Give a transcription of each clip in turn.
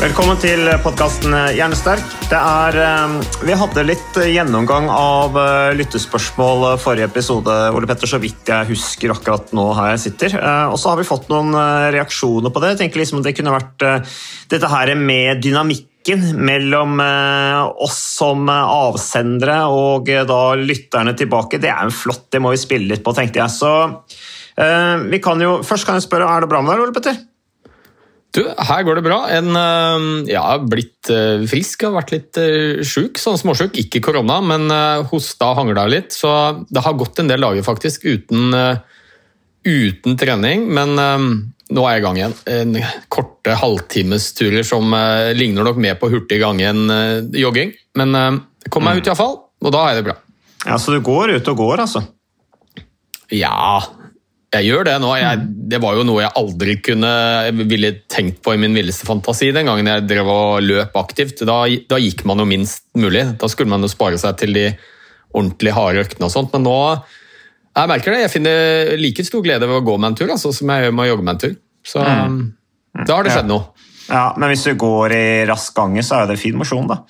Velkommen til podkasten Hjernesterk. Det er, eh, vi hadde litt gjennomgang av eh, lyttespørsmål forrige episode, Ole Petter, så vidt jeg husker akkurat nå her jeg sitter. Eh, Og så har vi fått noen eh, reaksjoner på det. Jeg tenker liksom Det kunne vært eh, dette her med dynamikken mellom eh, oss som eh, avsendere og eh, da lytterne tilbake. Det er jo flott, det må vi spille litt på, tenkte jeg. Så eh, kan jo, Først kan jeg spørre, er det bra med deg, Ole Petter? Du, her går det bra. En, ja, jeg har blitt øh, frisk, har vært litt øh, sjuk, sånn småsjuk. Ikke korona, men hosta og hangla litt. Så det har gått en del dager faktisk uten, uten trening. Men nå er jeg i gang igjen. En korte halvtimesturer som ligner nok mer på hurtig gang enn jogging. Men jeg kom meg ut iallfall, og da er det bra. Ja, Så du går ut og går, altså? Ja, jeg gjør det nå. Jeg, det var jo noe jeg aldri kunne ville tenkt på i min villeste fantasi den gangen jeg drev og løp aktivt. Da, da gikk man jo minst mulig. Da skulle man jo spare seg til de ordentlig harde øktene og sånt. Men nå jeg merker det. Jeg finner like stor glede ved å gå meg en tur altså, som jeg gjør med å jogge meg en tur. Så da har det skjedd noe. Ja, Men hvis du går i rask gange, så er jo det fin mosjon, da.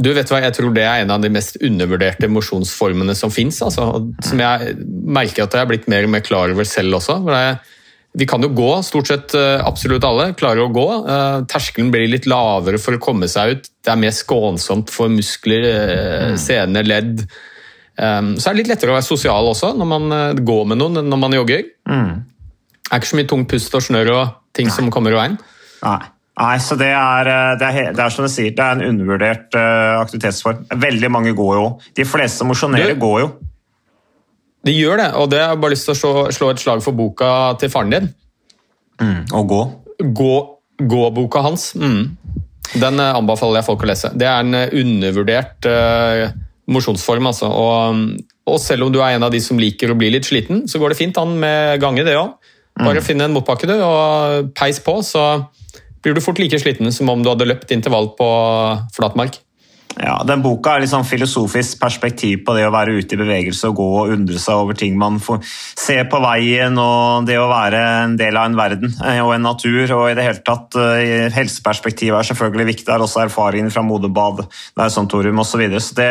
Du vet hva, Jeg tror det er en av de mest undervurderte mosjonsformene som fins. Altså, som jeg merker at jeg er blitt mer og mer klar over selv også. Vi kan jo gå, stort sett eh, absolutt alle klarer å gå. Eh, terskelen blir litt lavere for å komme seg ut. Det er mer skånsomt for muskler, eh, sener, ledd. Så er det litt lettere å være sosial også når man går med noen enn når man jogger. Det er ikke så mye tungt pust og snørr og ting som kommer i veien. Nei. Nei, så det er, eh, det, er, det er som du sier, det er en undervurdert eh, aktivitetsform. Veldig mange går jo. De fleste mosjonerer, går jo. De gjør det, og det har jeg bare lyst til å slå, slå et slag for boka til faren din. Og gå. Gå, gå-boka hans. Mm. Den eh, anbefaler jeg folk å lese. Det er en undervurdert uh, mosjonsform. Altså. Og, og selv om du er en av de som liker å bli litt sliten, så går det fint an med gange, det òg. Bare finne en motbakke du, og peis på, så blir du fort like sliten som om du hadde løpt intervall på flatmark. Ja, den Boka er sånn filosofisk perspektiv på det å være ute i bevegelse og gå og undre seg over ting man får se på veien, og det å være en del av en verden eh, og en natur. og i det hele tatt, eh, Helseperspektivet er selvfølgelig viktig. Det er også erfaringen fra moderbad, Nausontorium osv. Så, videre. så, det,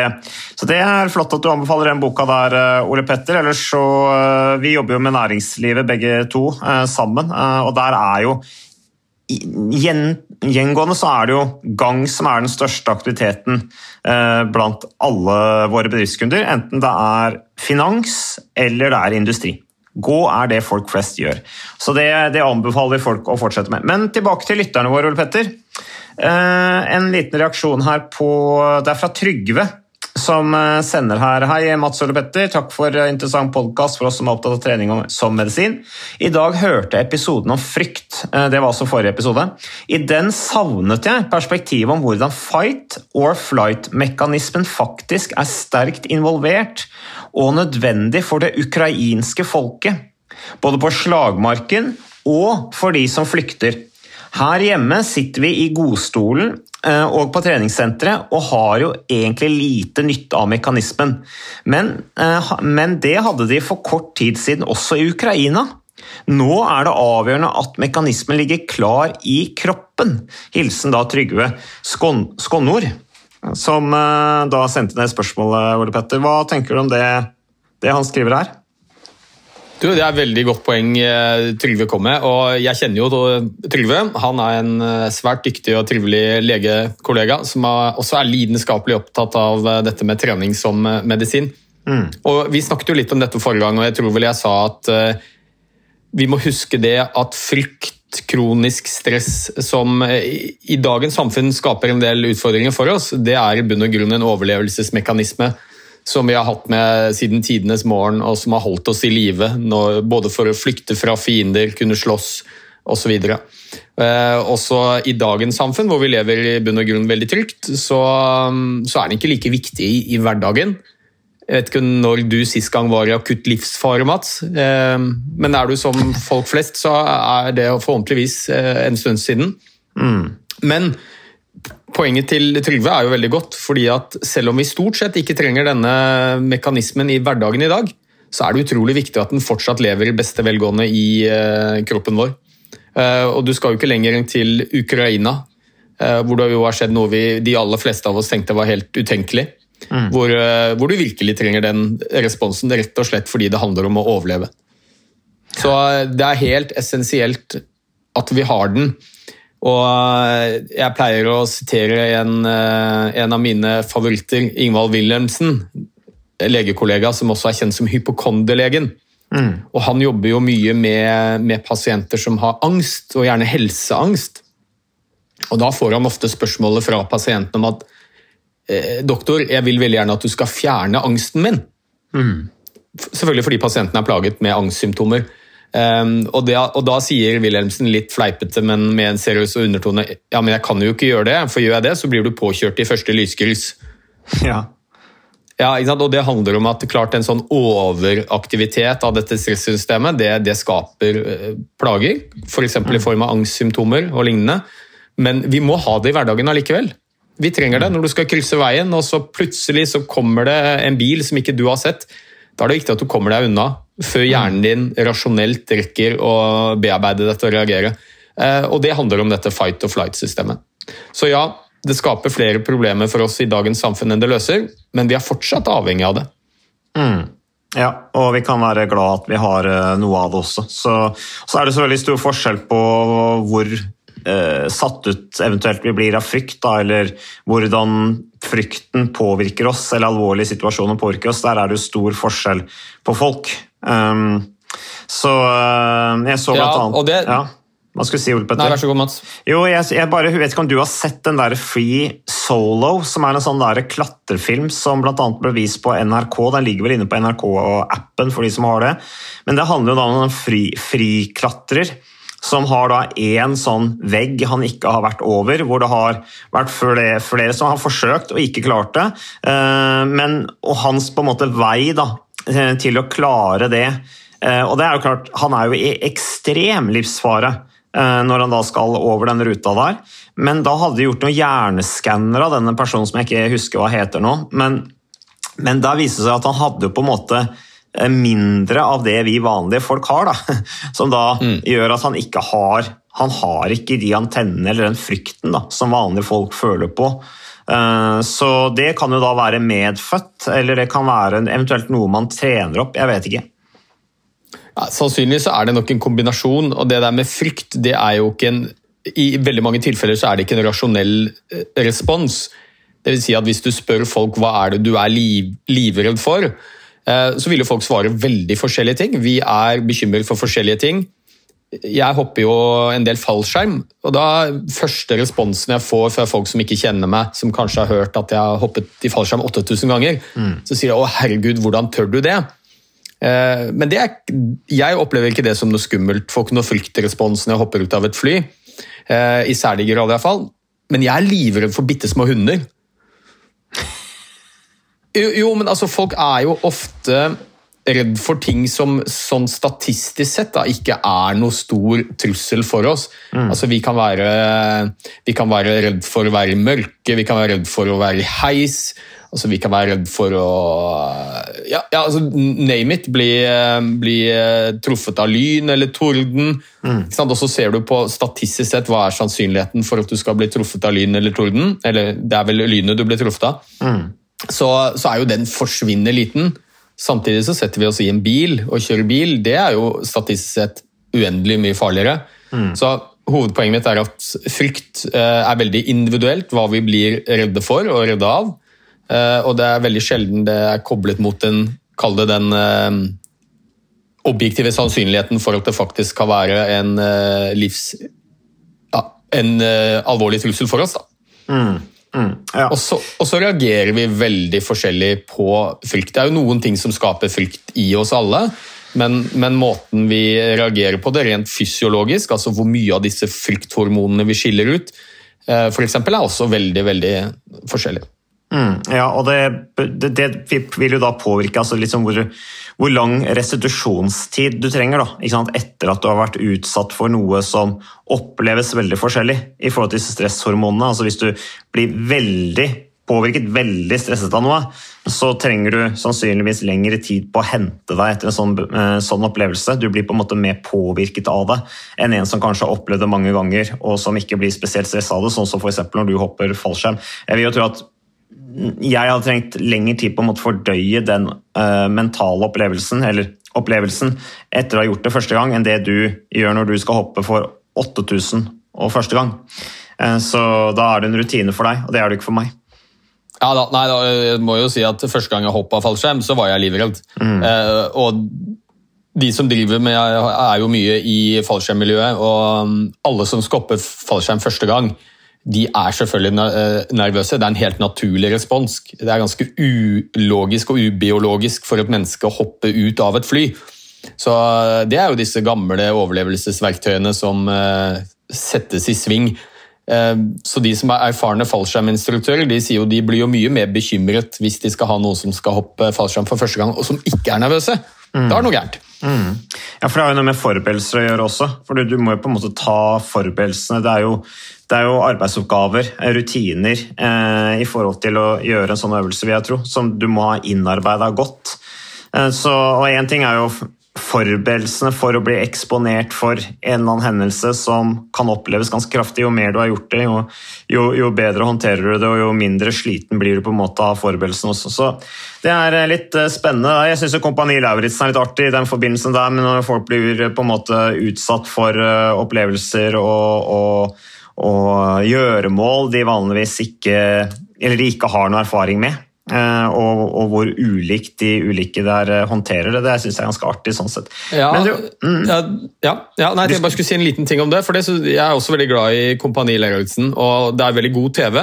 så det er flott at du anbefaler den boka der, eh, Ole Petter. Ellers så Vi jobber jo med næringslivet begge to sammen, og der er jo gjengående så er det jo gang som er den største aktiviteten eh, blant alle våre bedriftskunder, enten det er finans eller det er industri. Gå er det folk flest gjør. Så det, det anbefaler vi folk å fortsette med. Men tilbake til lytterne våre, Ole Petter. Eh, en liten reaksjon her på Det er fra Trygve som eh, sender her. Hei, Mats Ole Petter. Takk for eh, interessant podkast for oss som er opptatt av trening som medisin. I dag hørte jeg episoden om frykt. Eh, Det var altså forrige episode. I den savnet jeg perspektivet om hvordan fight or flight-mekanismen faktisk er sterkt involvert og nødvendig for det ukrainske folket. Både på slagmarken og for de som flykter. Her hjemme sitter vi i godstolen og på treningssenteret og har jo egentlig lite nytte av mekanismen. Men, eh, men det hadde de for kort tid siden også i Ukraina. Nå er det avgjørende at mekanismen ligger klar i kroppen. Hilsen da Trygve Skon Skonnor, som eh, da sendte ned spørsmålet, Ole Petter. Hva tenker du om det, det han skriver her? Du, Det er et veldig godt poeng eh, Trygve kom med. og Jeg kjenner jo Trygve. Han er en eh, svært dyktig og trivelig legekollega som også er lidenskapelig opptatt av eh, dette med trening som medisin. Mm. Og Vi snakket jo litt om dette forrige gang, og jeg tror vel jeg sa at vi må huske det at frykt, kronisk stress som i dagens samfunn skaper en del utfordringer for oss, det er i bunn og grunn en overlevelsesmekanisme som vi har hatt med siden tidenes morgen, og som har holdt oss i live. Både for å flykte fra fiender, kunne slåss osv. Eh, også i dagens samfunn, hvor vi lever i bunn og grunn veldig trygt, så, så er den ikke like viktig i, i, hverdagen. Jeg vet ikke når du sist gang var i akutt livsfare, Mats. Eh, men er du som folk flest, så er det forhåpentligvis eh, en stund siden. Mm. Men Poenget til Trygve er jo veldig godt, fordi at selv om vi stort sett ikke trenger denne mekanismen i hverdagen i dag, så er det utrolig viktig at den fortsatt lever i beste velgående i uh, kroppen vår. Uh, og du skal jo ikke lenger enn til Ukraina, uh, hvor det jo har skjedd noe vi, de aller fleste av oss tenkte var helt utenkelig. Mm. Hvor, hvor, du virkelig trenger den responsen, rett og slett fordi det handler om å overleve. Så det er helt essensielt at vi har den. Og eh, jeg pleier å sitere en, eh, en av mine favoritter, Ingvald Wilhelmsen, legekollega som også er kjent som hypokonderlegen. Mm. Og han jobber jo mye med, med, pasienter som har angst, og gjerne helseangst. Og da får han ofte spørsmålet fra pasienten om at eh, doktor, jeg vil veldig gjerne at du skal fjerne angsten min. Mm. Selvfølgelig fordi pasienten er plaget med angstsymptomer. Um, og, det, og, da sier Wilhelmsen litt fleipete, men med en seriøs undertone ja, men jeg kan jo ikke gjøre det, for gjør jeg det, så blir du påkjørt i første lyskryss. Ja. Ja, og Det handler om at klart en sånn overaktivitet av dette stressystemet det, det skaper uh, plager, f.eks. For i form av angstsymptomer og lignende. Men vi må ha det i hverdagen allikevel. Vi trenger det når du skal krysse veien, og så plutselig så kommer det en bil som ikke du har sett. Da er det viktig at du kommer deg unna før hjernen din rasjonelt rekker å bearbeide dette og reagere. Eh, og det handler om dette fight or flight-systemet. Så ja, det skaper flere problemer for oss i dagens samfunn enn det løser, men vi er fortsatt avhengig av det. Mm. Ja, og vi kan være glad at vi har eh, noe av det også. Så, så er det så veldig stor forskjell på hvor eh, satt ut eventuelt vi blir av frykt, da, eller hvordan frykten påvirker oss, eller alvorlige situasjoner påvirker oss. Der er det jo stor forskjell på folk. Um, så uh, jeg så blant ja, annet det, ja. Hva skulle du si, Ole Petter? Nei, vær så god, Mats. Jo, jeg, jeg bare vet ikke om du har sett den der Free Solo, som er en sånn der klatrefilm som bl.a. ble vist på NRK. Den ligger vel inne på NRK og appen for de som har det. Men det handler jo da om en friklatrer. Fri som har da én sånn vegg han ikke har vært over, hvor det har vært flere, flere som har forsøkt og ikke klart det. Uh, men, og hans på en måte vei da, Eh, til å klare det. Eh, og det er jo klart, Han er jo i ekstrem livsfare eh, når han da skal over den ruta der. Men da hadde de gjort noen hjerneskanner av denne personen som jeg ikke husker hva heter nå. Men, men da viste det seg at han hadde på en måte mindre av det vi vanlige folk har. Da. Som da mm. gjør at han ikke har han har ikke de antennene eller den frykten da, som vanlige folk føler på. Eh, så det kan jo da være medfødt, eller det kan være eventuelt noe man trener opp. Jeg vet ikke. Ja, sannsynligvis er det nok en kombinasjon, og det der med frykt det er jo ikke en I veldig mange tilfeller så er det ikke en rasjonell eh, respons. Det vil si at Hvis du spør folk hva er det du er liv, livredd for, eh, så vil jo folk svare veldig forskjellige ting. Vi er bekymret for forskjellige ting jeg hopper jo en del fallskjerm, og da første responsen jeg får fra folk som ikke kjenner meg, som kanskje har hørt at jeg har hoppet i fallskjerm 8000 ganger, mm. så sier jeg 'å herregud, hvordan tør du det'? Eh, men det er, jeg opplever ikke det som noe skummelt. Får ikke noe fryktrespons når jeg hopper ut av et fly. Eh, I særlig grad, iallfall. Men jeg er livredd for bitte små hunder. Jo, jo, men altså, folk er jo ofte redd for ting som sånn statistisk sett da, ikke er noe stor trussel for oss. Mm. Altså, vi kan, være, vi kan være redd for å være i mørke, vi kan være redd for å være i heis. Altså, vi kan være redd for å ja, ja, altså, Name it. Bli, bli eh, truffet av lyn eller torden. Mm. Og så ser du på statistisk sett hva er sannsynligheten for at du skal bli truffet av lyn eller torden. Eller det er vel lynet du blir truffet av. Så, så er jo den forsvinnende liten. Samtidig så setter vi oss i en bil og kjører bil. Det er jo statistisk sett uendelig mye farligere. Så hovedpoenget mitt er at frykt eh, er veldig individuelt, hva vi blir redde for og redde av. Eh, og det er veldig sjelden det er koblet mot den, kall det den eh, objektive sannsynligheten for at det faktisk kan være en livs... Ja, en alvorlig trussel for oss. da. Ja. Og, så, og så reagerer vi veldig forskjellig på frykt. Det er jo noen ting som skaper frykt i oss alle, men, men måten vi reagerer på det rent fysiologisk, altså hvor mye av disse frykthormonene vi skiller ut, f.eks., for eksempel, er også veldig, veldig forskjellig. Mm, ja, og det, det, vil jo da påvirke altså liksom hvor, hvor lang restitusjonstid du trenger da, etter at du har vært utsatt for noe som oppleves veldig forskjellig i forhold til stresshormonene. Altså Hvis du blir veldig påvirket, veldig stresset av noe, så trenger du sannsynligvis lengre tid på å hente deg etter en sånn, eh, sånn opplevelse. Du blir på en måte mer påvirket av det enn en som kanskje har opplevd det mange ganger og som ikke blir spesielt stresset av det, sånn som f.eks. når du hopper fallskjerm. Jeg vil jo tro at jeg hadde trengt lengre tid på å fordøye den uh, mentale opplevelsen, eller opplevelsen etter å ha gjort det første gang, enn det du gjør når du skal hoppe for 8000 og første gang. Uh, så da er det en rutine for deg, og det er det ikke for meg. Ja, da, nei, da, jeg må jo si at Første gang jeg hoppa fallskjerm, så var jeg livredd. Eh, og de som driver med er jo mye i fallskjermmiljøet, og alle som skal hoppe fallskjerm første gang, de er selvfølgelig eh, nervøse. Det er en helt naturlig respons. Det er ganske ulogisk og ubiologisk for et menneske å hoppe ut av et fly. Så eh, det er jo disse gamle overlevelsesverktøyene som eh, settes i sving. Så de som er erfarne fallskjerminstruktører, de sier jo de blir jo mye mer bekymret hvis de skal ha noen som skal hoppe fallskjerm for første gang, og som ikke er nervøse. Da er det noe gærent. Ja, for Det har jo noe med forberedelser å gjøre også. for Du, må jo på en måte ta forberedelsene. Det er jo, det er jo arbeidsoppgaver, eh, rutiner, eh, i forhold til å gjøre en sånn øvelse, vil jeg tro, som du må ha innarbeida godt. Eh, så, og Én ting er jo forberedelsene for å bli eksponert for en eller annen hendelse som kan oppleves ganske kraftig. Jo mer du har gjort det, jo, jo, jo bedre håndterer du det, og jo mindre sliten blir du på en måte av forberedelsen også. Så det er eh, litt eh, spennende. Jeg syns Kompani Lauritzen er litt artig i den forbindelsen der, men når folk blir eh, på en måte utsatt for opplevelser og, og, og gjøremål de vanligvis ikke eller de ikke har noe erfaring med, og, og hvor ulikt de ulike der eh, håndterer det, det syns jeg er ganske artig. sånn sett. Ja, du, ja, ja, ja nei, jeg bare skulle si en liten ting om det. for det, så Jeg er også veldig glad i Kompani Lauritzen, og det er veldig god TV.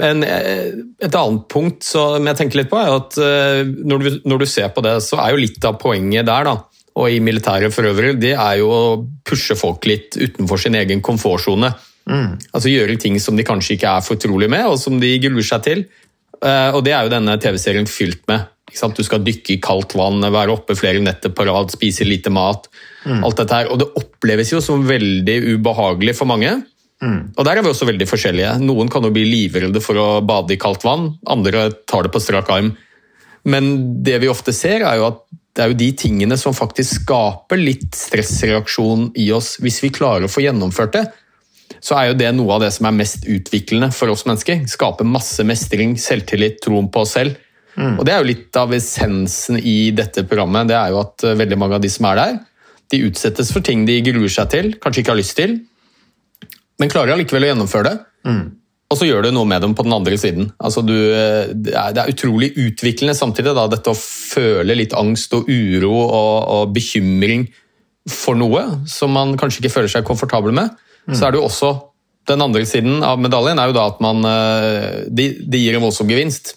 Men eh, et annet punkt som jeg tenker litt på, er at eh, når du, når du ser på det, så er jo litt av poenget der, da, og i militæret for øvrig, det er jo å pushe folk litt utenfor sin egen komfortsone. Altså gjøre ting som de kanskje ikke er fortrolige med, og som de gruer seg til. Eh, Og det er jo denne TV-serien fylt med. Du skal dykke i kaldt vann, være oppe flere netter på rad, spise lite mat. alt dette her. Og det oppleves jo som veldig ubehagelig for mange. Og der er vi også veldig forskjellige. Noen kan jo bli livredde for å bade i kaldt vann, andre tar det på strak arm. Men det vi ofte ser, er jo at det er jo de tingene som faktisk skaper litt stressreaksjon i oss, hvis vi klarer å få gjennomført det så er jo det noe av det som er mest utviklende for oss mennesker. Skape masse mestring, selvtillit, troen på oss selv. Og Det er jo litt av essensen i dette programmet. det er jo at eh, veldig mange av de som er der, de utsettes for ting de gruer seg til, kanskje ikke har lyst til, men klarer allikevel å gjennomføre det. Og så gjør du noe med dem på den andre siden. Altså du, eh, det, er, det er utrolig utviklende samtidig, da, dette å føle litt angst og uro og, og bekymring for noe som man kanskje ikke føler seg komfortabel med. Så er det jo også den andre siden av medaljen er jo da at man eh, Det de gir en voldsom gevinst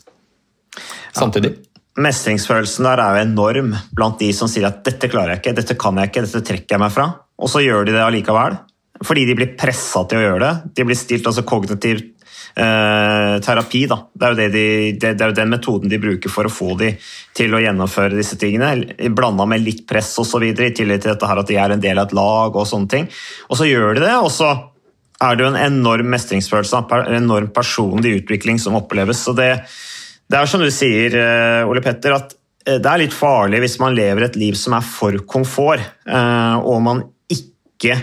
samtidig. Mestringsfølelsen der er jo enorm blant de som sier at 'dette klarer jeg ikke', 'dette kan jeg ikke', 'dette trekker jeg meg fra'. Og så gjør de det allikevel. Fordi de blir pressa til å gjøre det. De blir stilt altså kognitiv eh, terapi. Da. Det, er de, det, det er jo den metoden de bruker for å få de til å gjennomføre disse tingene. Blanda med litt press osv., i tillegg til dette her at de er en del av et lag. Og sånne ting. Og så gjør de det, og så er det jo en enorm mestringsfølelse, en enorm personlig utvikling som oppleves. så det det er som du sier, eh, Ole Petter, at eh, det er litt farlig hvis man lever et liv som er for komfort, eh, og man ikke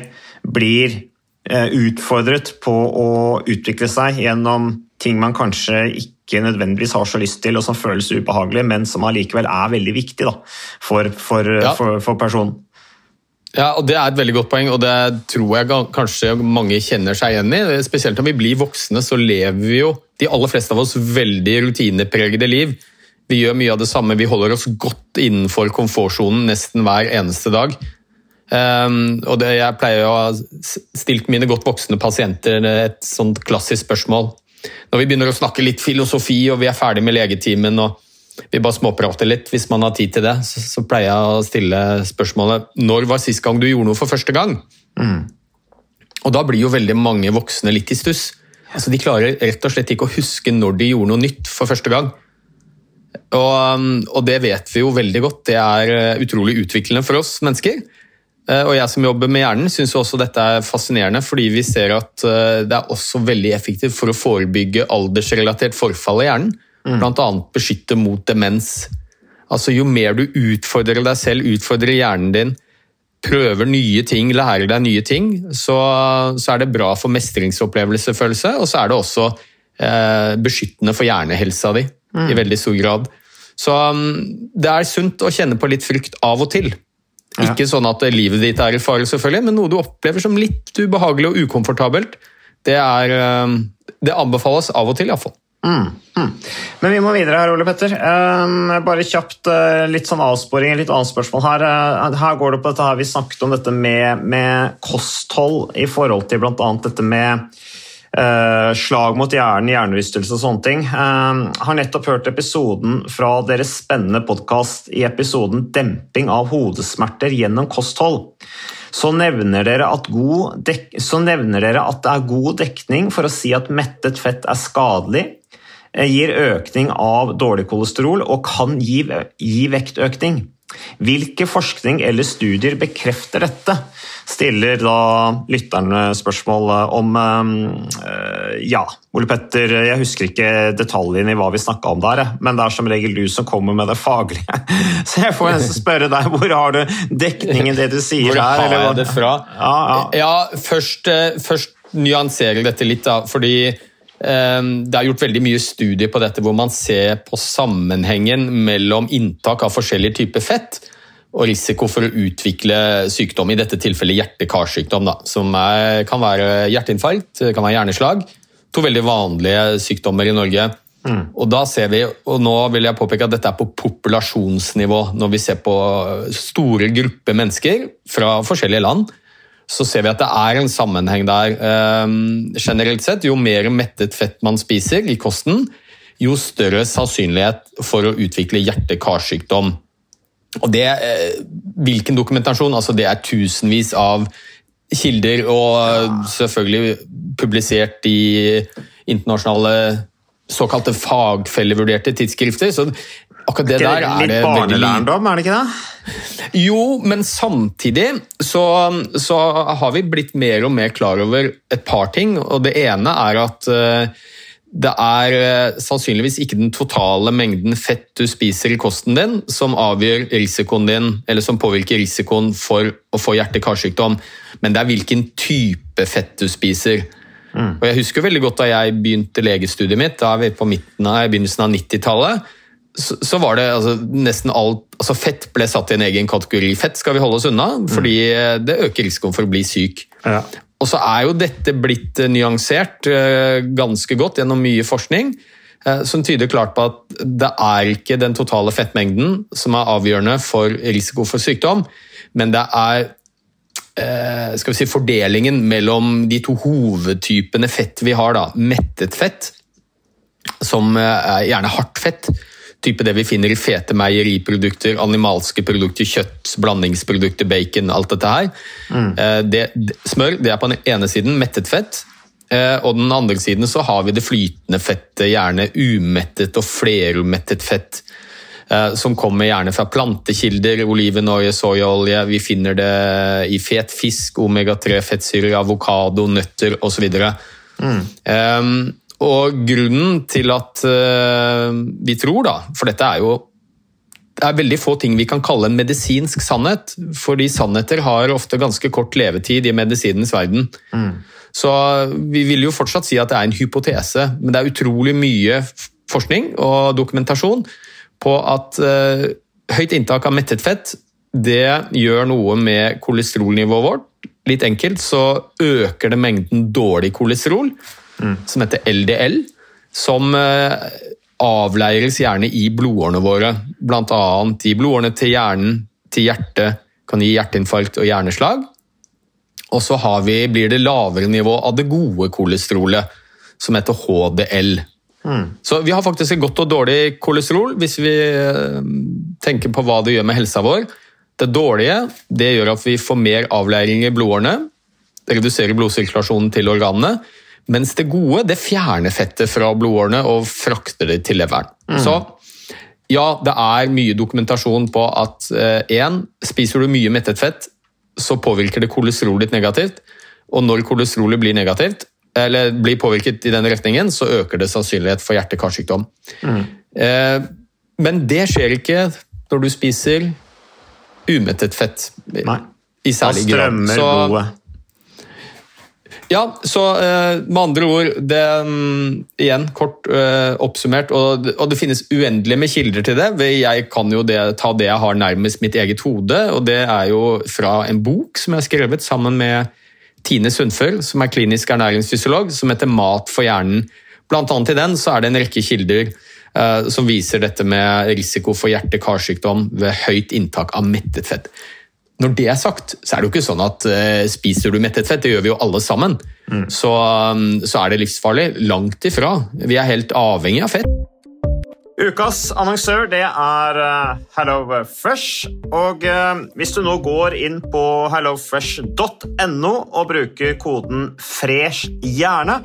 blir utfordret på å utvikle seg gjennom ting man kanskje ikke nødvendigvis har så lyst til, og som føles ubehagelig, men som allikevel er veldig viktig da, for, for, ja. for, for personen. Ja, og Det er et veldig godt poeng, og det tror jeg kanskje mange kjenner seg igjen i. Spesielt når vi blir voksne, så lever vi jo, de aller fleste av oss, veldig rutinepregede liv. Vi gjør mye av det samme, vi holder oss godt innenfor komfortsonen nesten hver eneste dag. Um, og det, Jeg pleier å ha stilt mine godt voksne pasienter et sånt klassisk spørsmål. Når vi begynner å snakke litt filosofi og vi er ferdig med legetimen og vi bare småprater litt hvis man har tid til det, så, så, pleier jeg å stille spørsmålet når var sist gang du gjorde noe for første gang? Mm. Og da blir jo veldig mange voksne litt i stuss. Altså, de klarer rett og slett ikke å huske når de gjorde noe nytt for første gang. Og, um, og det vet vi jo veldig godt. Det er uh, utrolig utviklende for oss mennesker. Uh, og jeg som jobber med hjernen, syns også dette er fascinerende, fordi vi ser at uh, det er også veldig effektivt for å forebygge aldersrelatert forfall i hjernen. Mm. Bl.a. beskytte mot demens. Altså, jo mer du utfordrer deg selv, utfordrer hjernen din, prøver nye ting, lærer deg nye ting, så, så er det bra for mestringsopplevelsesfølelse, og så er det også eh, beskyttende for hjernehelsa di mm. i veldig stor grad. Så um, det er sunt å kjenne på litt frykt av og til. Ikke sånn at livet ditt er i fare, selvfølgelig, men noe du opplever som litt ubehagelig og ukomfortabelt. Det, er, um, det anbefales av og til, iallfall. Mm, mm. Men vi må videre her, Ole Petter. Um, bare kjapt uh, litt sånn avsporing, litt annet spørsmål her. Uh, her går det på dette her, Vi snakket om dette med, med kosthold i forhold til bl.a. dette med slag mot hjernen, hjernerystelse og sånne ting. Um, har nettopp hørt episoden fra deres spennende podkast i episoden 'Demping av hodesmerter gjennom kosthold' så nevner, så nevner dere at det er god dekning for å si at mettet fett er skadelig, Eh, gir økning av dårlig kolesterol og kan gi, gi vektøkning. Hvilke forskning eller studier bekrefter dette? Stiller da lytterne spørsmål om eh, Ja, Ole Petter, jeg husker ikke detaljene i hva vi snakka om der, men det er som regel du som kommer med det faglige. Så jeg får spørre deg, hvor har du dekningen det du sier hvor her? Hvor har jeg det fra? Ja, ja. ja først, eh, først nyanserer dette litt, da, fordi det er gjort veldig mye studier på dette hvor man ser på sammenhengen mellom inntak av forskjellige typer fett og risiko for å utvikle sykdom, i dette tilfellet hjerte-karsykdom, som er, kan være hjerteinfarkt, kan være hjerneslag. To veldig vanlige sykdommer i Norge. Mm. Og da ser vi, og nå vil jeg påpeke at dette er på populasjonsnivå, når vi ser på store grupper mennesker fra forskjellige land så ser vi at det er en sammenheng der. Ehm, generelt sett, jo mer mettet fett man spiser i kosten, jo større sannsynlighet for å utvikle hjerte-karsykdom. Og det, eh, Hvilken dokumentasjon? Altså det er tusenvis av kilder, og selvfølgelig publisert i internasjonale såkalte fagfellevurderte tidsskrifter. Så akkurat det der er det Litt barnelærdom, er det ikke det? Jo, men samtidig så, så, har vi blitt mer og mer klar over et par ting. og Det ene er at uh, det er uh, sannsynligvis ikke den totale mengden fett du spiser i kosten din som avgjør risikoen din, eller som påvirker risikoen for å få hjerte-karsykdom, men det er hvilken type fett du spiser. Mm. Og Jeg husker veldig godt da jeg begynte legestudiet mitt, da er vi på midten av, begynnelsen av 90-tallet så, så, var det altså, nesten alt altså Fett ble satt i en egen kategori. Fett skal vi holde oss unna, mm. fordi det øker risikoen for å bli syk. Ja. Og så er jo dette blitt eh, nyansert uh, ganske godt gjennom mye forskning, som tyder klart på at det er ikke den totale fettmengden som er avgjørende for risiko for sykdom, men det er skal vi si, fordelingen mellom de to hovedtypene fett vi har. Da. Mettet fett, som er gjerne hardt fett, type det vi finner i fete meieriprodukter, animalske produkter, kjøtt, blandingsprodukter, bacon, alt dette her. Mm. Eh, det, smør det er på den ene siden mettet fett, eh, og den andre siden så har vi det flytende fettet, gjerne umettet og flerumettet fett. Eh, som kommer gjerne fra plantekilder, olivenolje, soyaolje. Vi finner det i fet fisk, omega-3-fettsyrer, avokado, nøtter osv. Mm. Um, og grunnen til at eh, vi tror, da, for dette er jo det er veldig få ting vi kan kalle en medisinsk sannhet, fordi sannheter har ofte ganske kort levetid i medisinens verden. Så vi vil jo fortsatt si at det er en hypotese, men det er utrolig mye forskning og dokumentasjon på at eh, høyt inntak av mettet fett det gjør noe med kolesterolnivået vårt. Litt enkelt så øker det mengden dårlig kolesterol, som heter LDL, som eh, avleires gjerne i blodårene våre. Blant annet i blodårene til hjernen, til hjertet, kan gi hjerteinfarkt og hjerneslag. Og så har vi, blir det lavere nivå av det gode kolesterolet, som heter HDL. Så vi har faktisk et godt og dårlig kolesterol hvis vi eh, tenker på hva det gjør med helsa vår. Det dårlige det gjør at vi får mer avleiring i blodårene, reduserer blodsirkulasjonen til organene, mens det gode det fjerner fettet fra blodårene og frakter det til leveren. Så ja, det er mye dokumentasjon på at én, spiser du mye mettet fett, så påvirker det kolesterolet ditt negativt. Og når kolesterolet blir negativt, eller blir påvirket i den retningen, så øker det sannsynlighet for hjerte-karsykdom. Eh, men det skjer ikke når du spiser umettet fett. Nei. I særlig grad. strømmer Så- blodet. Ja, så eh, med andre ord, det, mm, igjen kort eh, oppsummert, og, det finnes uendelig med kilder til det. Jeg kan jo det, ta det jeg har nærmest mitt eget hode, og det er jo fra en bok som jeg har skrevet sammen med Tine Sundføl, som er klinisk ernæringsfysiolog, som heter Mat for hjernen. Blant annet i den så er det en rekke kilder eh, som viser dette med risiko for hjerte-karsykdom ved høyt inntak av mettet fett. Når det er sagt, så er det jo ikke sånn at uh, spiser du mettet fett, det gjør vi jo alle sammen, så, um, så er det livsfarlig. Langt ifra. Vi er helt avhengig av fett. Ukas annonsør det er eh, HelloFresh. Og eh, hvis du nå går inn på hellofresh.no og bruker koden 'fresh hjerne',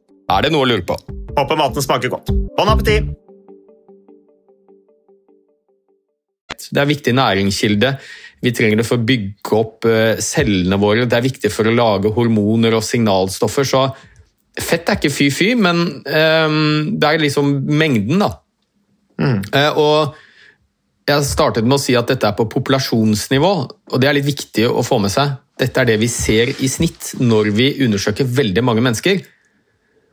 Er det noe å lure på? Håper maten smaker godt. Bon appétit! Det er viktig næringskilde. Vi trenger det for å bygge opp eh, cellene våre. Det er viktig for å lage hormoner og signalstoffer. Så fett er ikke fy-fy, men um, det er liksom mengden, da. Mm. Uh, og jeg startet med å si at dette er på populasjonsnivå, og det er litt viktig å få med seg. Dette er det vi ser i snitt når vi undersøker veldig mange mennesker.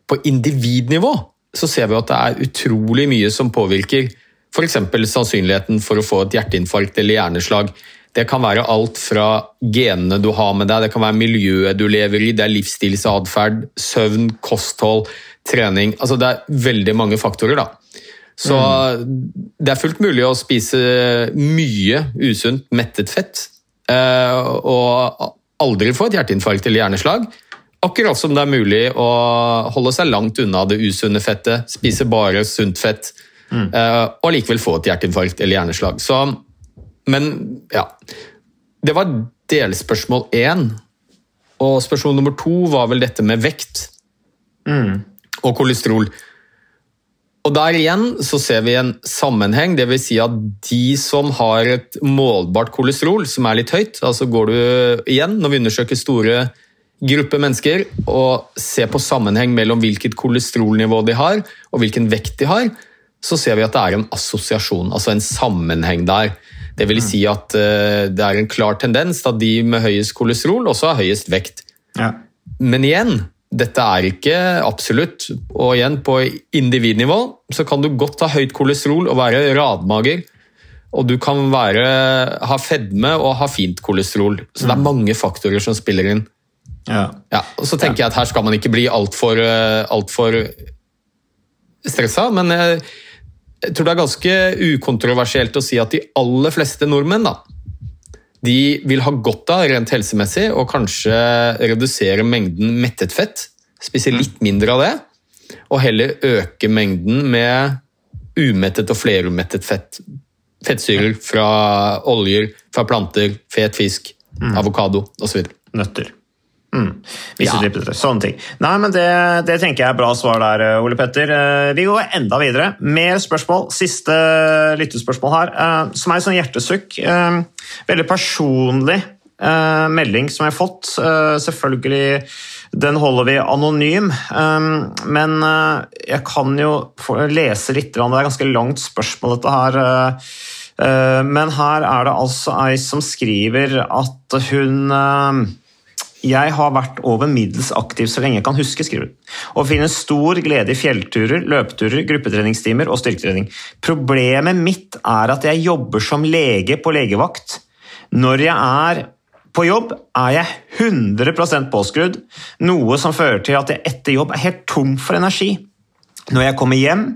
På individnivå så ser vi at det er utrolig mye som påvirker f.eks. sannsynligheten for å få et hjerteinfarkt eller hjerneslag. Det kan være alt fra genene du har med deg, det kan være miljøet du lever i, det er livsstilsatferd, søvn, kosthold, trening. Altså det er veldig mange faktorer, da. Så mm. det er fullt mulig å spise mye usunt, mettet fett eh, og aldri få et hjerteinfarkt eller hjerneslag. Akkurat som det er mulig å holde seg langt unna det usunne fettet, spise bare sunt fett mm. og likevel få et hjerteinfarkt eller hjerneslag. Så, men ja Det var delspørsmål én. Og spørsmål nummer to var vel dette med vekt mm. og kolesterol. Og Der igjen så ser vi en sammenheng, dvs. Si at de som har et målbart kolesterol som er litt høyt, altså går du igjen når vi undersøker store grupper mennesker og se på sammenheng mellom hvilket kolesterolnivå de har og hvilken vekt de har, så ser vi at det er en assosiasjon, altså en sammenheng der. Det vil si at uh, det er en klar tendens til at de med høyest kolesterol også har høyest vekt. Ja. Men igjen, dette er ikke absolutt. Og igjen, på individnivå så kan du godt ha høyt kolesterol og være radmager. Og du kan være, ha fedme og ha fint kolesterol. Så det er mm. mange faktorer som spiller inn. Ja. Ja, og så tenker ja. jeg at her skal man ikke bli altfor alt eh, stressa, men jeg, jeg, tror det er ganske ukontroversielt å si at de aller fleste nordmenn da, de vil ha godt av rent helsemessig og kanskje redusere mengden mettet fett. Spise litt mindre av det, og heller øke mengden med umettet og flerumettet fett. Fettsyrer fra oljer, fra planter, fet fisk, mm. avokado osv. Nøtter. Mm. Ja. Sånne ting. Nei, men det, det, tenker jeg er bra svar der, eh, Ole Petter. Eh, vi går enda videre. Mer spørsmål. Siste lyttespørsmål her. Eh, som er et sånn hjertesukk. Veldig personlig melding som jeg har fått. Selvfølgelig den holder vi anonym, men jeg kan jo lese litt. Det er ganske langt spørsmål, dette her. Men her er det altså ei som skriver at hun jeg har vært over middels aktiv så lenge jeg kan huske, skriver hun. Og finner stor glede i fjellturer, løpeturer, gruppetreningstimer og styrketrening. Problemet mitt er at jeg jobber som lege på legevakt. Når jeg er på jobb, er jeg 100% påskrudd, noe som fører til at jeg etter jobb er helt tom for energi. Når jeg kommer hjem,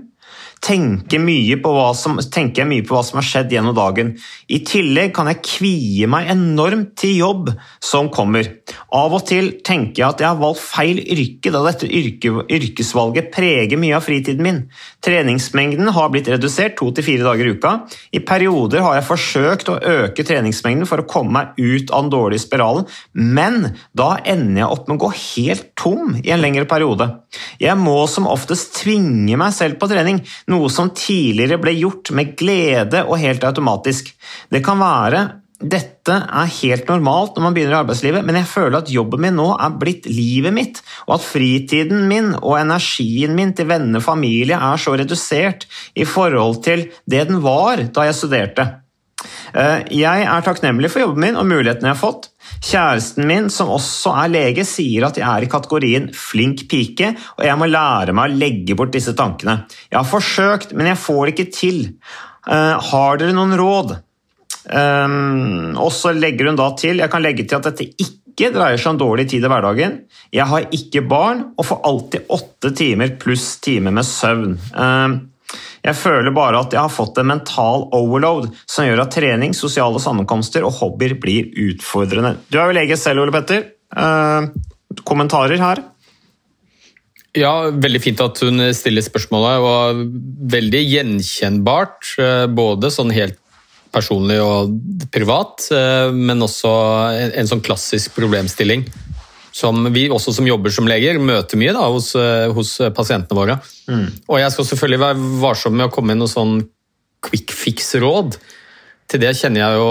tenker, mye som, tenker jeg mye på hva som har skjedd gjennom dagen. I tillegg kan jeg kvie meg enormt til jobb som kommer. Av og til tenker jeg at jeg har valgt feil yrke, da dette yrke, yrkesvalget preger mye av fritiden min. Treningsmengden har blitt redusert to til fire dager i uka. I perioder har jeg forsøkt å øke treningsmengden for å komme meg ut av den dårlige spiralen, men da ender jeg opp med å gå helt tom i en lengre periode. Jeg må som oftest tvinge meg selv på trening, noe som tidligere ble gjort med glede og helt automatisk. Det kan være dette er helt normalt når man begynner i arbeidslivet, men jeg føler at jobben min nå er blitt livet mitt, og at fritiden min og energien min til venner og familie er så redusert i forhold til det den var da jeg studerte. Eh, jeg er takknemlig for jobben min og mulighetene jeg har fått. Kjæresten min, som også er lege, sier at jeg er i kategorien flink pike, og jeg må lære meg å legge bort disse tankene. Jeg har forsøkt, men jeg får det ikke til. Uh, har dere noen råd? Um, og så legger hun da til Jeg kan legge til at dette ikke dreier seg om dårlig tid i hverdagen. Jeg har ikke barn og får alltid åtte timer pluss time med søvn. Uh, jeg føler bare at jeg har fått en mental overload som gjør at trening, sosiale sammenkomster og hobbyer blir utfordrende. Du er jo lege selv, Ole Petter. Eh, kommentarer her? Ja, veldig fint at hun stiller spørsmålet, og veldig gjenkjennbart. eh, Både sånn helt personlig og privat, eh, men også en, sånn klassisk problemstilling som vi også som jobber som leger møter mye da, hos, eh, hos pasientene våre. Og jeg skal selvfølgelig være varsom med å komme med noe sånn quick fix-råd. Til det kjenner jeg jo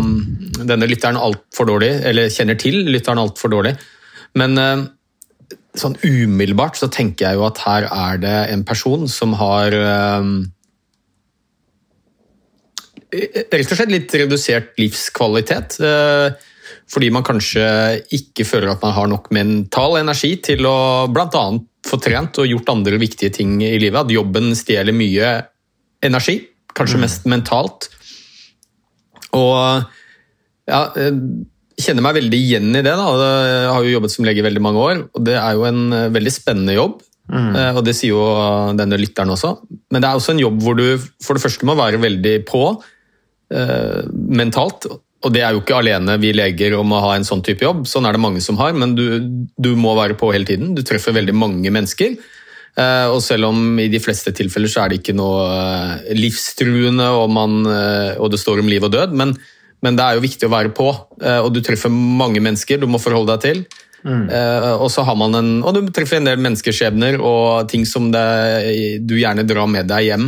mm, denne lytteren altfor dårlig, eller kjenner til lytteren altfor dårlig. Men eh, sånn umiddelbart så tenker jeg jo at her er det en person som har eh, rett og slett litt redusert livskvalitet. Eh, Fordi man kanskje ikke føler at man har nok mental energi til å bl.a. få trent og gjort andre viktige ting i livet. At jobben stjeler mye energi, kanskje mest mentalt. Og ja, jeg kjenner meg veldig igjen i det. da. Jeg har jo jobbet som lege i veldig mange år, og det er jo en eh, veldig spennende jobb. Mm. Og det sier jo denne lytteren også. Men det er også en jobb hvor du for det første må være veldig på eh, mentalt. Og det er jo ikke alene vi leger om å ha en sånn type jobb, sånn er det mange som har, men du, du må være på hele tiden. Du treffer veldig mange mennesker. Eh, og selv om i de fleste tilfeller så er det ikke noe eh, livstruende og, man, eh, og det står om liv og død, men, men det er jo viktig å være på. Og du treffer mange mennesker du må forholde deg til. Mm. og så har man en, og du treffer en del menneskeskjebner og ting som det, du gjerne drar med deg hjem.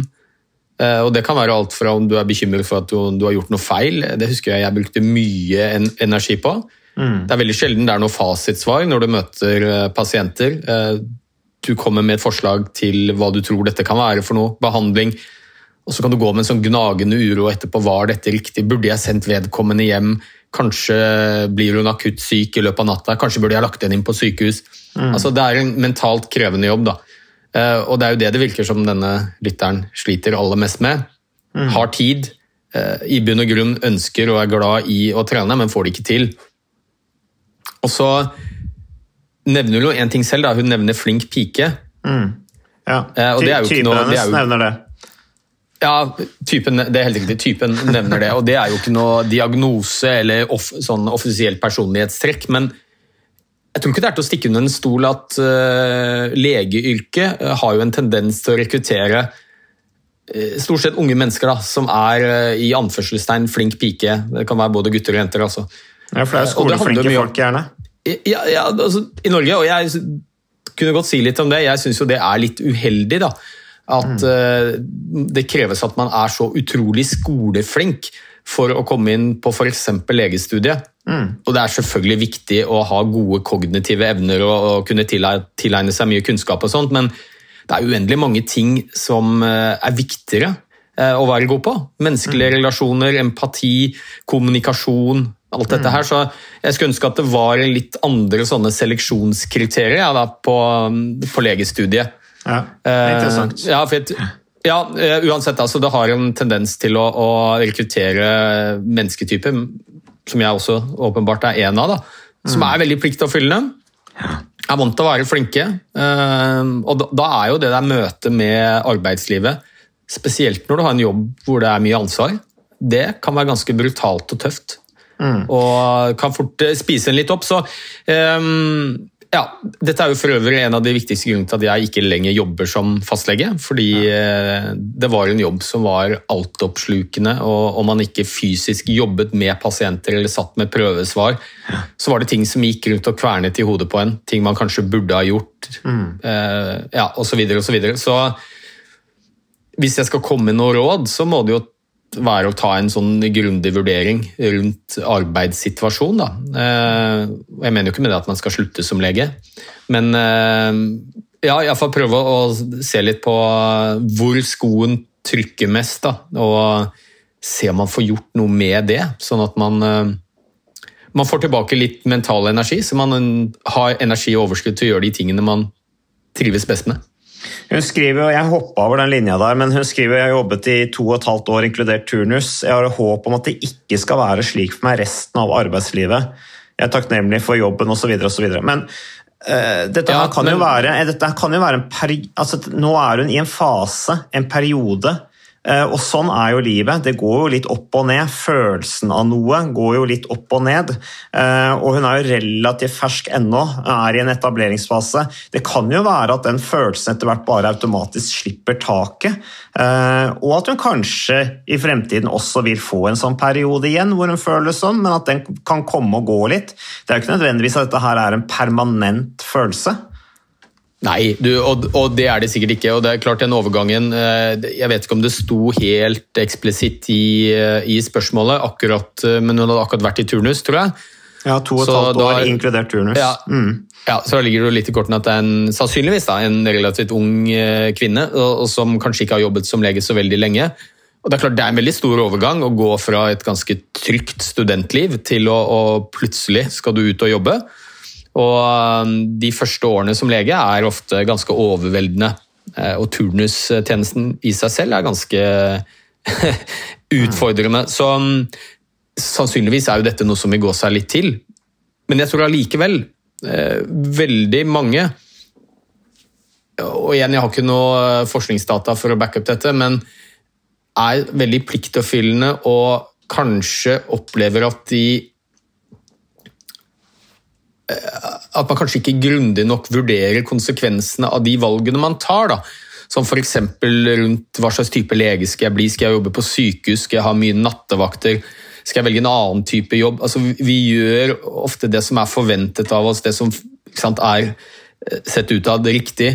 Eh, og Det kan være alt fra om du er bekymret for at du, du har gjort noe feil. Det husker jeg jeg brukte mye en, energi på. Det er veldig sjelden det er noe fasitsvar når du møter eh, pasienter. Eh, du kommer med et forslag til hva du tror dette kan være for noe, behandling. Og så kan du gå med en sånn gnagende uro etterpå. Var dette riktig? Burde jeg sendt vedkommende hjem? Kanskje blir hun akutt syk i løpet av natta? Kanskje burde jeg lagt henne inn på sykehus? Altså, det er en mentalt krevende jobb. da. Eh, Og det er jo det det virker som denne lytteren sliter aller mest med. Har tid, eh, i bunn og grunn ønsker og er glad i å trene, men får det ikke til. Og så nevner hun jo en ting selv, da. hun nevner flink pike. Ja. Eh, og det er jo ikke noe- det er jo- nevner det. Ja, typen, det er helt riktig. Typen nevner det, og det er jo ikke noe diagnose eller off, sånn offisielt personlighetstrekk, men jeg tror ikke det er til å stikke under en stol at uh, legeyrket eh, har jo en tendens til å rekruttere uh, stort sett unge mennesker da, som er uh, i anførselstegn flink pike. Det kan være både gutter og jenter. altså. Ja, for det er jo skoleflinke folk, gjerne. Ja, ja altså, I Norge, og jeg kunne godt si litt om det, jeg syns jo det er litt uheldig. da, At eh, det kreves at man er så utrolig skoleflink for å komme inn på f.eks. legestudiet. Og det er selvfølgelig viktig å ha gode kognitive evner og, og kunne tilegne seg mye kunnskap, og sånt, men det er uendelig mange ting som eh, er viktigere eh, å være god på. Menneskelige relasjoner, empati, kommunikasjon, alt dette her. Så jeg skulle ønske at det var litt andre sånne seleksjonskriterier ja, da, på, på legestudiet. Ja, det er interessant. Uh, ja, for jeg, ja, uansett, altså, det har en tendens til å, å rekruttere mennesketyper, som jeg også åpenbart er en av, da, som er veldig pliktoppfyllende. Er vant til å være flinke. eh, og da, er jo det der møtet med arbeidslivet, spesielt når du har en jobb hvor det er mye ansvar, det kan være ganske brutalt og tøft. Og kan fort eh, spise en litt opp. Så ehm, ja, dette er jo for øvrig en av de viktigste grunnene til at jeg ikke lenger jobber som fastlege. Fordi ja. det var en jobb som var altoppslukende, og om man ikke fysisk jobbet med pasienter eller satt med prøvesvar, så var det ting som gikk rundt og kvernet i hodet på en. Ting man kanskje burde ha gjort, eh, ja, osv. Så, videre, og så, så hvis jeg skal komme med noe råd, så må det jo være å ta en sånn grundig vurdering rundt arbeidssituasjonen. Da. Eh, Jeg mener jo ikke med det at man skal slutte som lege, men eh, ja, iallfall prøve å se litt på hvor skoen trykker mest, da, og se om man får gjort noe med det, sånn at man eh, man får tilbake litt mental energi, så man har energi og overskudd til å gjøre de tingene man trives best med. Hun skriver, og Jeg hoppa over den linja der, men hun skriver jeg har jobbet i to og et halvt år, inkludert turnus. Jeg har håp om at det ikke skal være slik for meg resten av arbeidslivet. Jeg er takknemlig for jobben osv. Men eh, dette, Ja, kan men- være, eh, dette kan jo være en peri altså, Nå er hun i en fase, en periode, og sånn er jo livet. Det går jo litt opp og ned. Følelsen av noe går jo litt opp og ned. Eh, og hun er jo relativt fersk ennå, er i en etableringsfase. Det kan jo være at den følelsen etter hvert bare automatisk slipper taket. Eh, og at hun kanskje i fremtiden også vil få en sånn periode igjen hvor hun føler det sånn, men at den kan komme og gå litt. Det er jo ikke nødvendigvis at dette her er en permanent følelse. Nei, du, og, og, det er det sikkert ikke. og det er klart den overgangen, eh, Jeg vet ikke om det sto helt eksplisitt i, eh, i spørsmålet, akkurat, eh, men hun hadde akkurat vært i turnus, tror jeg. Ja, to og et halvt år, da, inkludert turnus. Ja, mm. ja, så da ligger det litt i kortene at det er en, sannsynligvis da, en relativt ung kvinne, og, og, som kanskje ikke har jobbet som lege så veldig lenge. Og Det er klart det er en veldig stor overgang å gå fra et ganske trygt studentliv til å, å plutselig skal du ut og jobbe. Og um, de første årene som lege er ofte ganske overveldende. Eh, og turnustjenesten i seg selv er ganske utfordrende. Så um, sannsynligvis er jo dette noe som vil gå seg litt til. Men jeg tror allikevel eh, veldig mange Og igjen, jeg har ikke noe forskningsdata for å backe opp dette, men er veldig pliktoppfyllende og kanskje opplever at de Eh, at man kanskje ikke grundig nok vurderer konsekvensene av de valgene man tar. da. Som f.eks. rundt hva slags type lege skal jeg bli, skal jeg jobbe på sykehus, skal jeg ha mye nattevakter, skal jeg velge en annen type jobb? Altså, vi gjør ofte det som er forventet av oss, det som sant, er eh, sett ut av det riktig.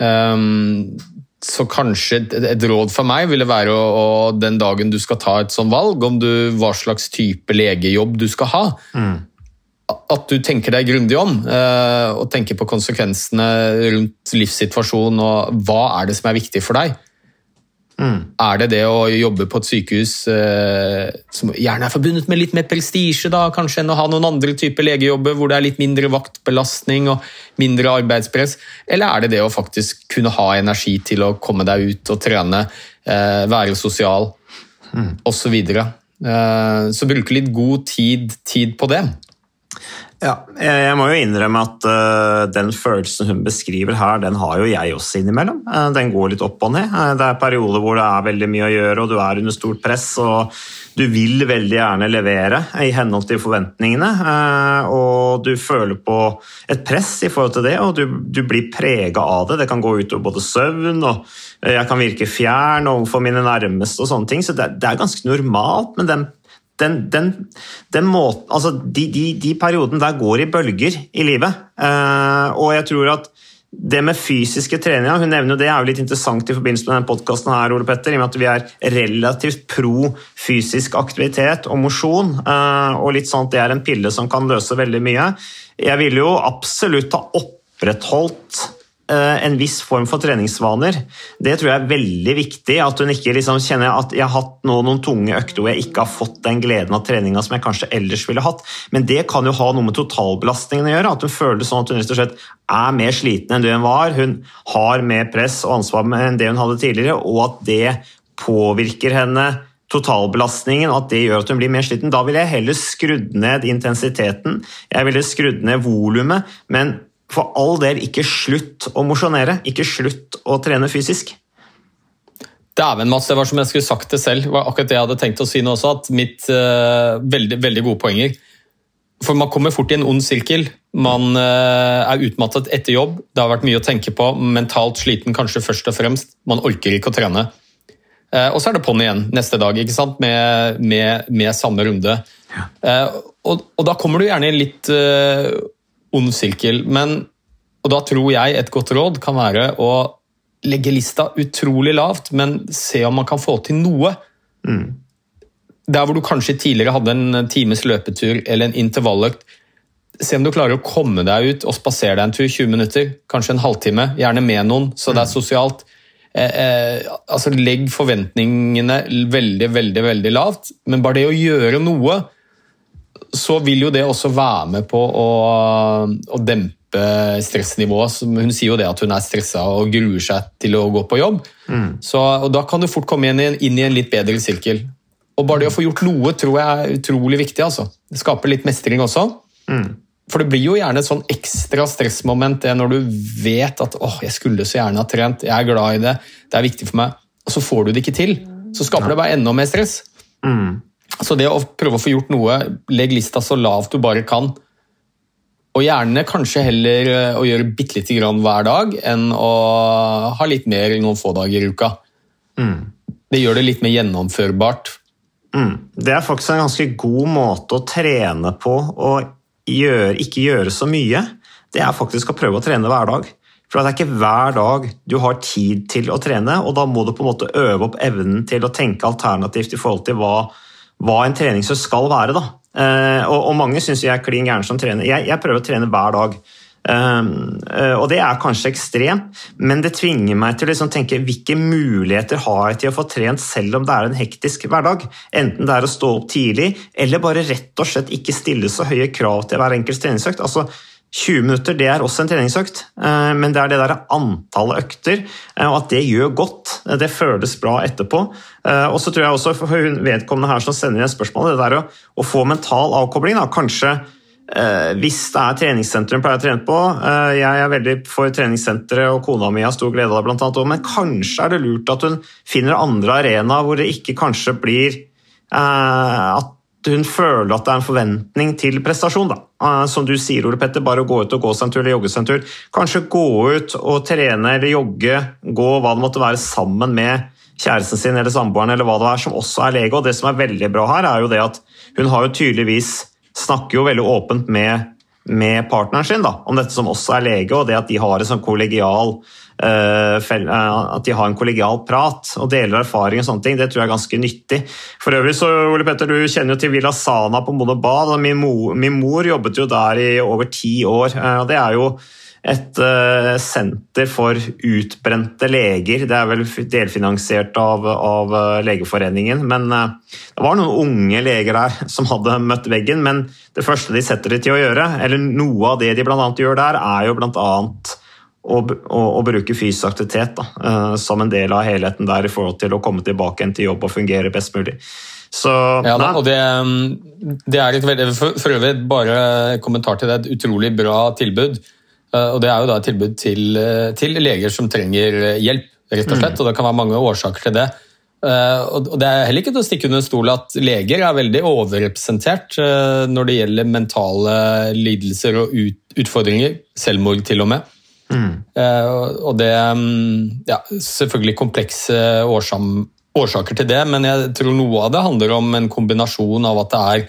Um, så kanskje et, råd for meg ville være å, å, den dagen du skal ta et sånt valg, om du, hva slags type legejobb du skal ha, mm at du tenker deg grundig om eh, og tenker på konsekvensene rundt livssituasjonen og hva er det som er viktig for deg. Mm. Er det det å jobbe på et sykehus eh, som gjerne er forbundet med litt mer prestisje kanskje enn å ha noen andre typer legejobber hvor det er litt mindre vaktbelastning og mindre arbeidspress? Eller er det det å faktisk kunne ha energi til å komme deg ut og trene, eh, være sosial mm. osv.? Så, videre. så bruke litt god tid, tid på det. Ja, jeg må jo innrømme at uh, den følelsen hun beskriver her, den har jo jeg også innimellom. Uh, den går litt opp og ned. Uh, det er perioder hvor det er veldig mye å gjøre, og du er under stort press. og Du vil veldig gjerne levere i henhold til forventningene, og du føler på et press i forhold til det, og du, du blir prega av det. Det kan gå utover både søvn, og jeg kan virke fjern overfor mine nærmeste og sånne ting. Så det, det er ganske normalt, men den den, den, den måten, altså de, de, de, periodene der går i bølger i livet. Eh, og jeg tror at det med fysiske treninger hun nevner jo det er jo litt interessant i forbindelse med denne podkasten, Ole Petter, i og med at vi er relativt pro fysisk aktivitet og mosjon. Eh, og litt sånn at det er en pille som kan løse veldig mye. Jeg ville jo absolutt ha opprettholdt en viss form for treningsvaner. Det tror jeg er veldig viktig. At hun ikke liksom kjenner at jeg har hatt noen tunge økter hvor jeg ikke har fått den gleden av treninga som jeg kanskje ellers ville hatt. Men det kan jo ha noe med totalbelastningen å gjøre. At hun føler sånn at hun rett og slett er mer sliten enn det hun var. Hun har mer press og ansvar enn det hun hadde tidligere, og at det påvirker henne totalbelastningen, at det gjør at hun blir mer sliten. Da ville jeg heller skrudd ned intensiteten, jeg ville skrudd ned volumet, men for all del ikke slutt å mosjonere, ikke slutt å trene fysisk. Dæven, Mats, det var som jeg skulle sagt det selv. Det var akkurat det jeg hadde tenkt å si nå også. at mitt, uh, veldig, veldig gode poenger. For man kommer fort i en ond sirkel. Man uh, er utmattet etter jobb, det har vært mye å tenke på, mentalt sliten kanskje først og fremst. Man orker ikke å trene. Uh, og så er det på'n igjen neste dag ikke sant? Med, med, med samme runde. Ja. Og, og, da kommer du gjerne i en litt ond sirkel. Men, og da tror jeg et godt råd kan være å legge lista utrolig lavt, men se om man kan få til noe. Mm. Der hvor du kanskje tidligere hadde en times løpetur eller en intervalløkt, se om du klarer å komme deg ut og spasere deg en tur, 20 minutter, kanskje en halvtime, gjerne med noen, så det er mm. sosialt. Eh, eh, altså Legg forventningene veldig, veldig, veldig lavt, men bare det å gjøre noe så vil jo det også være med på å, å dempe stressnivået. Hun sier jo det at hun er stressa og gruer seg til å gå på jobb. Mm. Så, og Da kan du fort komme inn i, en, inn i en litt bedre sirkel. Og Bare det å få gjort noe tror jeg er utrolig viktig. altså. Det skaper litt mestring også. Mm. For det blir jo gjerne et sånn ekstra stressmoment det når du vet at åh, jeg skulle så gjerne ha trent, jeg er glad i det, det er viktig for meg, og så får du det ikke til. så skaper det bare enda mer stress. Så det å prøve å få gjort noe, legg lista så lavt du bare kan. Og gjerne kanskje heller eh, å gjøre bitte lite grann hver dag enn å ha litt mer noen få dager i uka. Det gjør det litt mer gjennomførbart. Mm. Det er faktisk en ganske god måte å trene på og gjøre, ikke gjøre så mye. Det er faktisk å prøve å trene hver dag. For det er ikke hver dag du har tid til å trene, og da må du på en måte øve opp evnen til å tenke alternativt i forhold til hva, hva en treningsøkt skal være. Da. Eh, og, og, mange syns jeg er klin gæren som trener. Jeg, jeg, prøver å trene hver dag. Um, og det er kanskje ekstremt, men det tvinger meg til å liksom tenke hvilke muligheter har jeg til å få trent selv om det er en hektisk hverdag. Enten det er å stå opp tidlig, eller bare rett og slett ikke stille så høye krav til hver enkelt treningsøkt. Altså, 20 minutter det er også en treningsøkt, eh, men det er det der antallet økter, eh, og at det gjør godt. Det føles bra etterpå. Eh, og så tror jeg også for vedkommende her som sender inn spørsmål, det der å, å få mental avkobling. Da. Kanskje hvis det er treningssenteret hun pleier å trene på Jeg er veldig for treningssenteret, og kona mi har stor glede av det, blant annet, men kanskje er det lurt at hun finner andre arenaer hvor det ikke kanskje blir at hun føler at det er en forventning til prestasjon. Da. Eh, som du sier, Ole Petter, bare å gå ut og gå seg en tur eller jogge seg en tur. Kanskje gå ut og trene eller jogge, gå hva det måtte være, sammen med kjæresten sin eller samboeren eller hva det er, som også er lege. Og det som er veldig bra her, er jo det at hun har jo tydeligvis snakker jo veldig åpent med, med partneren sin da, om dette som også er lege, og det at de har en sånn kollegial at de har en kollegial prat og deler erfaring og sånne ting, det tror jeg er ganske nyttig. For øvrig så, Ole Petter, du kjenner jo til Villa Sana på Mono Bad. Min min mor jobbet jo der i over ti år. Eh, og Det er jo et senter for utbrente leger. Det er vel delfinansiert av, av Legeforeningen. Men det var noen unge leger der som hadde møtt veggen. Men det første de setter det til å gjøre, eller noe av det de bl.a. gjør der, er jo bl.a å, og, og bruke fysisk aktivitet da, uh, som en del av helheten der i forhold til å komme tilbake igjen til jobb og fungere best mulig. Så, ja, da, og det, det, er et veldig, for, for, øvrig bare kommentar til det, et utrolig bra tilbud. Uh, og Det er jo da et tilbud til, uh, til, leger som trenger hjelp, rett og slett. Mm. og Det kan være mange årsaker til det. og Det er heller ikke til å stikke under stol at leger er veldig overrepresentert når det gjelder mentale lidelser og ut, utfordringer, selvmord til og med. Mm. og det mm, ja, Selvfølgelig komplekse årsaker til det, men jeg tror noe av det handler om en kombinasjon av at det er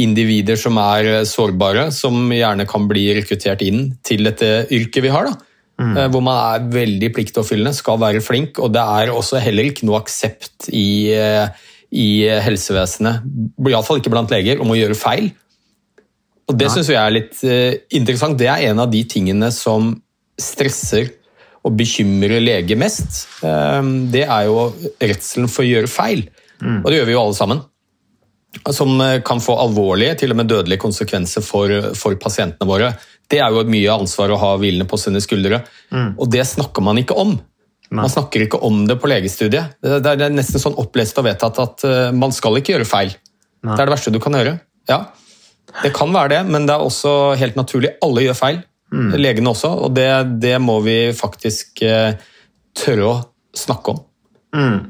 individer som er sårbare, som gjerne kan bli rekruttert inn til dette yrket vi har. da. Mm. Eh, hvor man er veldig pliktoppfyllende, skal være flink. Og det er også heller ikke noe aksept i, eh, i helsevesenet, iallfall ikke blant leger, om å gjøre feil. Og Det syns jeg er litt interessant. Det er en av de tingene som stresser og bekymrer lege mest, ehm, det er jo redselen for å gjøre feil. Mm. Og det gjør vi jo alle sammen. Som eh, kan få alvorlige, til og med dødelige konsekvenser for, for pasientene våre. Det er jo et mye ansvar å ha hvilende på sine skuldre. Mm. Og det snakker man ikke om. Man snakker ikke om det på legestudiet. Det er nesten sånn opplest og vedtatt at eh, man skal ikke gjøre feil. Nei. Det er det verste du kan gjøre. Ja, det kan være det, men det er også helt naturlig. Alle gjør feil. Mm. Legene også, og det, det, må vi faktisk eh, tørre å snakke om. Mm.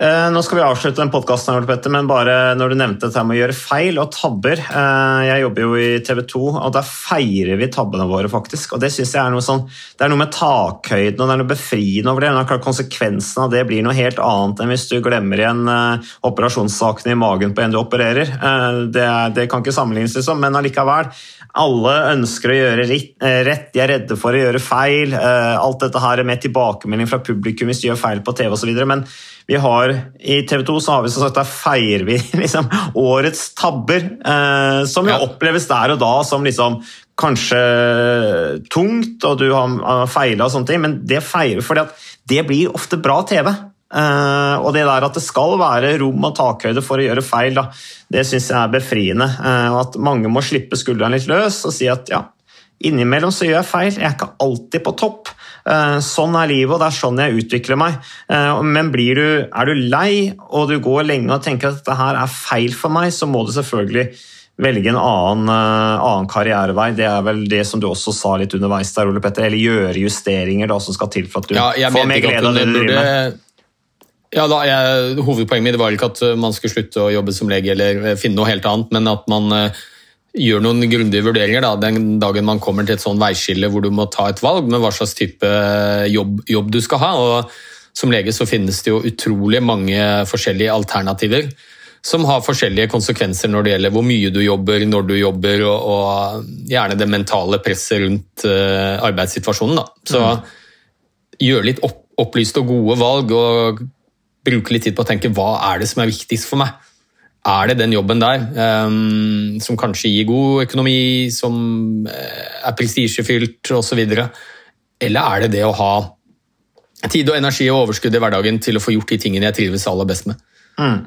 Eh, nå skal vi avslutte den podkasten, men bare når du nevnte dette med å gjøre feil og tabber eh, Jeg jobber jo i TV 2, og der feirer vi tabbene våre, faktisk. Og det synes jeg er noe sånn Det er noe med takhøyden og det er noe befriende over det. Men konsekvensen av det blir noe helt annet enn hvis du glemmer igjen operasjonssakene i magen på en du opererer. det, det, kan ikke sammenlignes, liksom, men allikevel. Alle ønsker å gjøre rett, de er redde for å gjøre feil. alt dette her med tilbakemelding fra publikum hvis de gjør feil på TV osv. Men vi har, I TV 2 så har vi så sagt, der feirer vi liksom, årets tabber, eh, som jo ja. oppleves der og da som liksom, kanskje tungt, og du har feila og sånne ting, men det feirer fordi at det blir ofte bra TV. Eh, og det der at det skal være rom og takhøyde for å gjøre feil, da, det syns jeg er befriende. Uh, at mange må slippe skuldrene litt løs og si at ja, innimellom så gjør jeg feil, jeg er ikke alltid på topp. Uh, sånn er livet, og det er sånn jeg utvikler meg. Men du, er du lei og du går lenge og tenker at dette her er feil for meg, så må du selvfølgelig velge en annen, annen karrierevei. Det er vel det som du også sa litt underveis der, Ole Petter. Eller gjøre justeringer da, som skal til for at du ja, får mer glede av det du driver med. Ja, da, jeg, Hovedpoenget mitt var ikke at eh, man skulle slutte å jobbe som lege eller eh, finne noe helt annet, men at man uh, gjør noen grundige vurderinger da, den dagen man kommer til et sånn veiskille hvor du må ta et valg med hva slags type jobb, jobb du skal ha. og Som lege så finnes det jo utrolig mange forskjellige alternativer som har forskjellige konsekvenser når det gjelder hvor mye du jobber, når du jobber, og, og gjerne det mentale presset rundt uh, arbeidssituasjonen. Da. Så mm. gjør litt opp, opplyste og gode valg, og bruke litt tid på å tenke hva er det som er viktigst for meg. Er det den jobben der, um, som kanskje gir god økonomi, som eh, er prestisjefylt osv., eller er det det å ha tid og energi og overskudd i hverdagen til å få gjort de tingene jeg trives aller best med? Mm.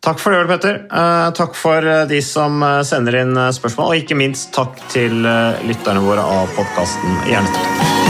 Takk for det, Petter. Uh, takk for uh, de som sender inn spørsmål, og ikke minst takk til lytterne våre av podkasten Hjernesterk.